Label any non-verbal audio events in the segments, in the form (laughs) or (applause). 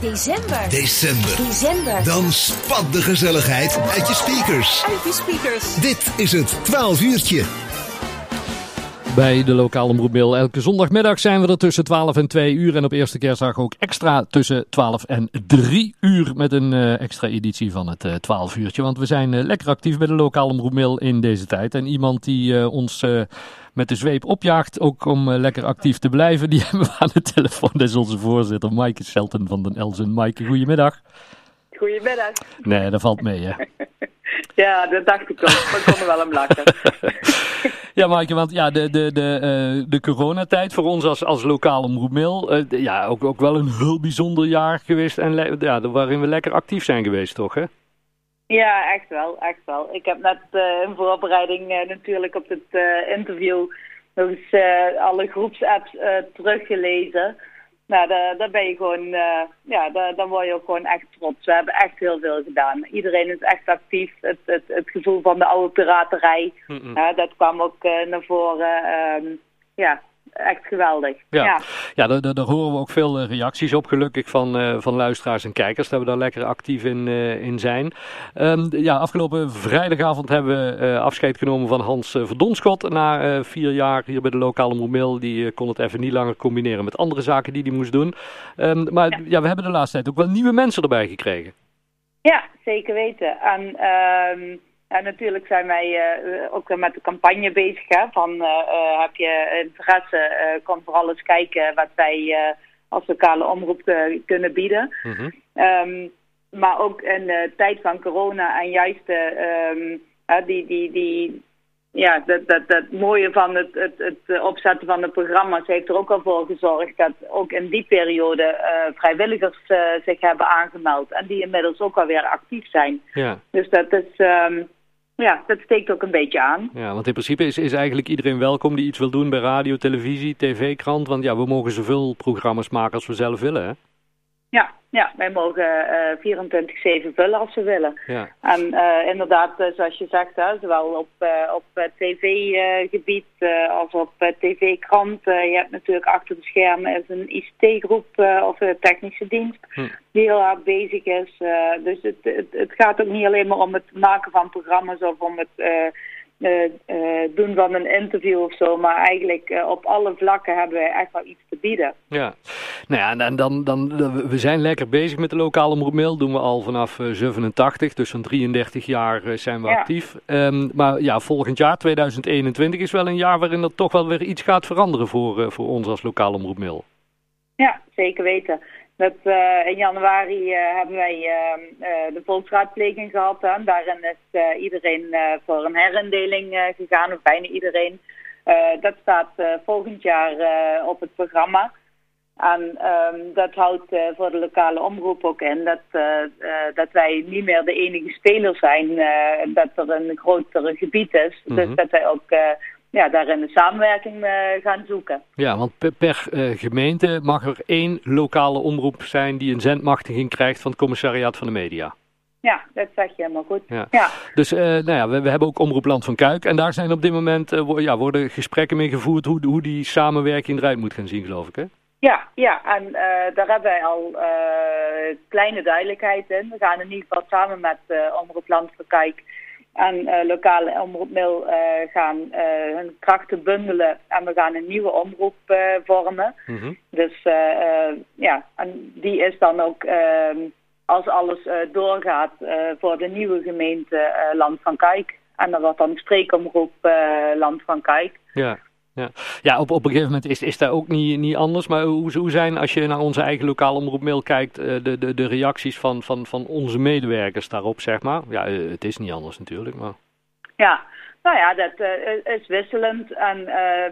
December. December. December. Dan spat de gezelligheid uit je speakers. Uit je speakers. Dit is het 12 uurtje. Bij de lokale omroep Elke zondagmiddag zijn we er tussen 12 en 2 uur. En op eerste kerstdag ook extra tussen 12 en 3 uur. Met een uh, extra editie van het uh, 12 uurtje. Want we zijn uh, lekker actief bij de lokale omroep in deze tijd. En iemand die ons met de zweep opjaagt, ook om lekker actief te blijven. Die (laughs) hebben we aan de telefoon. Dat is onze voorzitter Maaike Selten van den Elzen. Maaike, goedemiddag. Goedemiddag. Nee, dat valt mee hè. (laughs) ja, dat dacht ik ook. Maar ik kon er wel om lachen. (laughs) Ja, Maaike, want ja, de, de, de, uh, de coronatijd voor ons als, als lokaal omroepmail, uh, ja, ook, ook wel een heel bijzonder jaar geweest. En ja, waarin we lekker actief zijn geweest, toch, hè? Ja, echt wel, echt wel. Ik heb net uh, in voorbereiding natuurlijk op het interview nog eens alle groepsapps teruggelezen. Nou, daar, ben je gewoon, uh, ja, daar, daar word je ook gewoon echt trots. We hebben echt heel veel gedaan. Iedereen is echt actief. Het, het, het gevoel van de oude piraterij, mm -mm. Uh, dat kwam ook uh, naar voren. Um, ja, echt geweldig. Ja, ja. ja daar, daar, horen we ook veel reacties op, gelukkig, van, uh, van luisteraars en kijkers. Dat we daar lekker actief in, uh, in zijn. Um, ja, afgelopen vrijdagavond hebben we uh, afscheid genomen van Hans Verdonschot. Na vier jaar hier bij de lokale Moemil. Die kon het even niet langer combineren met andere zaken die hij moest doen. Um, maar ja. ja. we hebben de laatste tijd ook wel nieuwe mensen erbij gekregen. Ja, zeker weten. En... Um... Ja, natuurlijk zijn wij uh, ook met de campagne bezig. Hè, van uh, heb je interesse, uh, kom vooral eens kijken wat wij als lokale omroep kunnen bieden. Mm -hmm. um, maar ook in de tijd van corona en juist um, die, die, die, ja, dat, dat, dat mooie van het, het, het opzetten van de programma's heeft er ook al voor gezorgd dat ook in die periode vrijwilligers zich hebben aangemeld. En die inmiddels ook alweer actief zijn. Ja. Dus dat is... Um, ja, dat steekt ook een beetje aan. Ja, want in principe is, is eigenlijk iedereen welkom die iets wil doen bij radio, televisie, tv, krant. Want ja, we mogen zoveel programma's maken als we zelf willen, hè? Ja, ja wij mogen uh, 24-7 vullen als we willen. Ja. En uh, inderdaad, uh, zoals je zegt, hè, zowel op, op tv-gebied als op tv-krant. je hebt natuurlijk achter de schermen is een ICT-groep of een technische dienst hm. die heel hard bezig is. dus het, het, het, gaat ook niet alleen maar om het maken van programma's of om het doen van een interview of zo. Maar eigenlijk uh, op alle vlakken hebben wij echt wel iets te bieden. Ja, nou ja, en dan, dan, we zijn lekker bezig met de lokale omroepmail. Doen we al vanaf 87, dus zo'n 33 jaar zijn we ja. actief. Um, maar ja, volgend jaar, 2021, is wel een jaar waarin er toch wel weer iets gaat veranderen voor, voor ons als lokale omroepmail. Ja, zeker weten. Dat, uh, in januari uh, hebben wij uh, de volksraadpleging gehad. En daarin is iedereen voor een herindeling gegaan, of bijna iedereen. dat staat volgend jaar op het programma. En um, dat houdt voor de lokale omroep ook in dat, dat wij niet meer de enige speler zijn. dat er een grotere gebied is. Mm -hmm. Dus dat wij ook ja, daarin de samenwerking uh, gaan zoeken. Ja, want per, uh, gemeente mag er één lokale omroep zijn die een zendmachtiging krijgt van het commissariaat van de media. Ja, dat zeg je helemaal goed. Ja. ja. Dus uh, nou ja, we, we, hebben ook Omroep Land van Kuik. En daar zijn op dit moment wo ja, worden gesprekken mee gevoerd hoe, hoe die samenwerking eruit moet gaan zien, geloof ik, hè? Ja, ja, en daar hebben wij al kleine duidelijkheid in. We gaan in ieder geval samen met Omroep Land van Kuik en uh, lokale omroepmail uh, gaan uh, hun krachten bundelen en we gaan een nieuwe omroep vormen. Mm -hmm. Dus ja, en die is dan ook, ehm, als alles doorgaat, voor de nieuwe gemeente Land van Kijk. En dan wordt dan spreekomroep Land van Kijk. Ja. Ja, ja op, op een gegeven moment is, is dat ook niet, niet anders. Maar hoe, hoe zijn, als je naar onze eigen lokale omroepmail kijkt, de, de, de reacties van, van, van onze medewerkers daarop, zeg maar? Ja, het is niet anders natuurlijk, maar... Ja, nou ja, dat uh, is wisselend. En uh,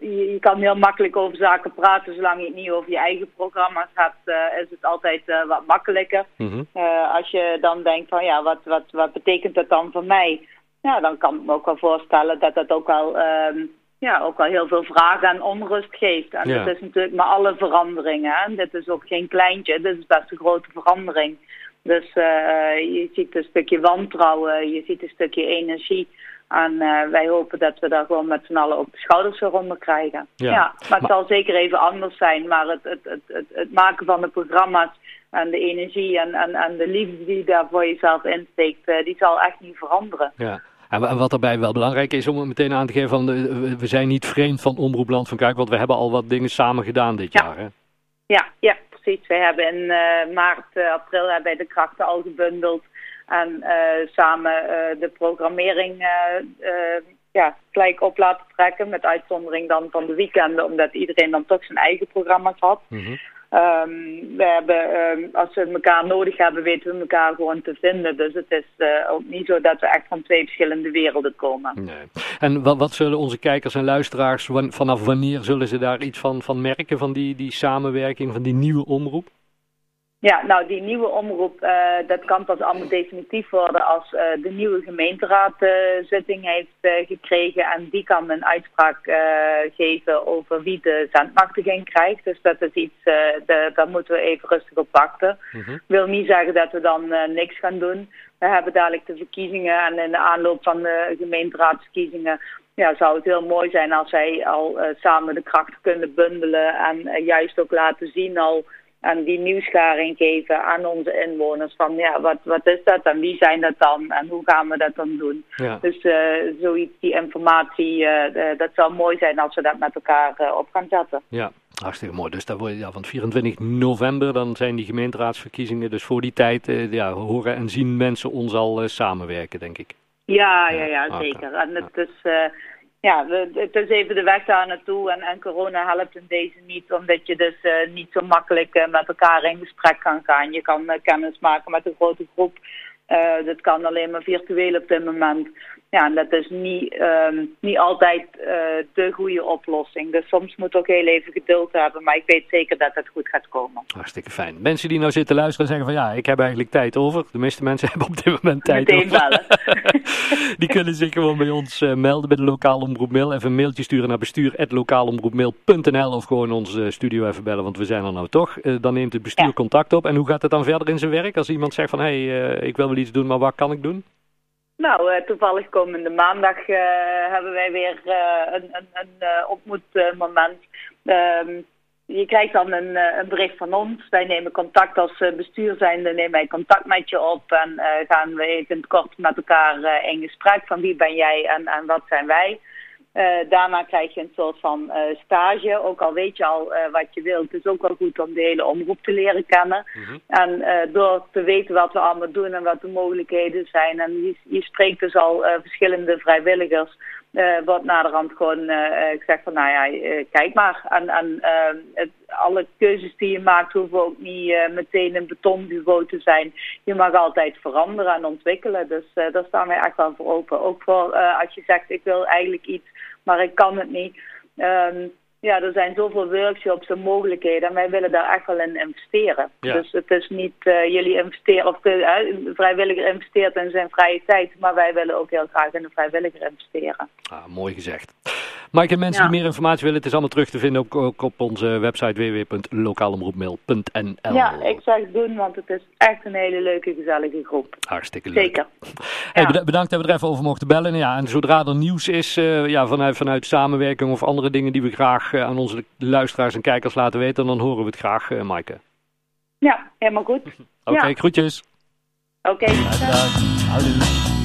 je, je, kan heel makkelijk over zaken praten, zolang je het niet over je eigen programma's hebt, is het altijd wat makkelijker. Mm -hmm. als je dan denkt van, ja, wat, wat, wat betekent dat dan voor mij? Ja, dan kan ik me ook wel voorstellen dat dat ook wel, um, ja, ook wel heel veel vragen en onrust geeft. En ja. dat is natuurlijk maar alle veranderingen. Hè? Dit is ook geen kleintje, dit is best een grote verandering. Dus uh, je ziet een stukje wantrouwen, je ziet een stukje energie. En wij hopen dat we daar gewoon met z'n allen ook de schouders eronder krijgen. Ja. Ja, maar het zal zeker even anders zijn. Maar het, het, het, het, het maken van de programma's en de energie en, en, en de liefde die je daar voor jezelf insteekt, die zal echt niet veranderen. Ja. En wat daarbij wel belangrijk is om het meteen aan te geven, van de, we zijn niet vreemd van Omroepland van Kuik, want we hebben al wat dingen samen gedaan dit Ja. jaar. Hè? Ja, ja, precies. Wij hebben in eh, maart, eh, april hebben wij de krachten al gebundeld. En eh, samen de programmering ja, gelijk op laten trekken. Met uitzondering dan van de weekenden, omdat iedereen dan toch zijn eigen programma's had. Mhm. Ehm, we hebben, ehm, als we elkaar nodig hebben, weten we elkaar gewoon te vinden. Dus het is eh, ook niet zo dat we echt van twee verschillende werelden komen. Nee. En wat, wat zullen onze kijkers en luisteraars, vanaf wanneer zullen ze daar iets van, van merken, van die, die samenwerking, van die nieuwe omroep? Ja, nou die nieuwe omroep, eh, dat kan pas allemaal definitief worden als eh, de nieuwe gemeenteraad eh, zitting heeft gekregen. En die kan een uitspraak geven over wie de zendmachtiging krijgt. Dus dat is iets, de, daar moeten we even rustig op wachten. Mhm. wil niet zeggen dat we dan niks gaan doen. We hebben dadelijk de verkiezingen en in de aanloop van de gemeenteraadsverkiezingen ja, zou het heel mooi zijn als wij al samen de krachten kunnen bundelen en juist ook laten zien al en die nieuwsgaring geven aan onze inwoners van ja, wat, wat is dat en wie zijn dat dan en hoe gaan we dat dan doen. Ja. Dus eh, zoiets, die informatie, eh, dat zou mooi zijn als we dat met elkaar eh, op gaan zetten. ja, hartstikke mooi. Dus daar word je, ja, van 24 november, dan zijn die gemeenteraadsverkiezingen. Dus voor die tijd ja, horen en zien mensen ons al samenwerken, denk ik. Ja, ja, ja, zeker. En het is, ja, het is even de weg daar naartoe en, en corona helpt in deze niet, omdat je dus eh, niet zo makkelijk eh, met elkaar in gesprek kan gaan. Je kan eh, kennis maken met een grote groep. Dat kan alleen maar virtueel op dit moment. Ja, en dat is niet, ehm, niet altijd eh, de goede oplossing. Dus soms moet ook heel even geduld hebben, maar ik weet zeker dat het goed gaat komen. Hartstikke fijn. Mensen die nou zitten luisteren en zeggen van ja, ik heb eigenlijk tijd over. De meeste mensen (laughs) hebben op dit moment tijd Meteen over. bellen. (laughs) Die kunnen zich gewoon bij ons eh, melden bij de lokale omroep mail. Even een mailtje sturen naar bestuur.lokaalomroepmail.nl of gewoon onze studio even bellen, want we zijn er nou toch. Eh, dan neemt het bestuur Ja. contact op. En hoe gaat het dan verder in zijn werk? Als iemand zegt van hé, hey, ik wil wel iets doen, maar wat kan ik doen? Nou, eh, toevallig komende maandag eh, hebben wij weer eh, een, een, een ontmoetmoment. Ehm, je krijgt dan een, een bericht van ons. Wij nemen contact als bestuur zijnde, nemen wij contact met je op en gaan we even kort met elkaar eh, in gesprek van wie ben jij en, en wat zijn wij. Eh, daarna krijg je een soort van eh, stage. Ook al weet je al eh, wat je wilt. Het is ook wel goed om de hele omroep te leren kennen. En eh, door te weten wat we allemaal doen en wat de mogelijkheden zijn. En je, je spreekt dus al verschillende vrijwilligers. Eh wordt naderhand gewoon eh, eh, gezegd van nou ja, kijk maar. En, en eh, het, alle keuzes die je maakt hoeven ook niet meteen in beton gegoten te zijn. Je mag altijd veranderen en ontwikkelen. Dus daar staan wij echt wel voor open. Ook voor als je zegt ik wil eigenlijk iets, maar ik kan het niet. Ehm, ja, er zijn zoveel workshops en mogelijkheden en wij willen daar echt wel in investeren. Ja. Dus het is niet eh, jullie investeren of de vrijwilliger investeert in zijn vrije tijd, maar wij willen ook heel graag in de vrijwilliger investeren. Ah, mooi gezegd. Mike, en mensen Ja. die meer informatie willen, het is allemaal terug te vinden ook, ook op onze website www.lokaalomroepmail.nl. Ja, ik zeg doen, want het is echt een hele leuke, gezellige groep. Hartstikke leuk. Zeker. Hey, Ja. bedankt dat we er even over mochten bellen. Ja, en zodra er nieuws is eh, ja, vanuit, vanuit samenwerking of andere dingen die we graag eh, aan onze luisteraars en kijkers laten weten, dan horen we het graag, Maaike. Ja, helemaal goed. (laughs) Oké, Ja. groetjes. Oké. Houdoe.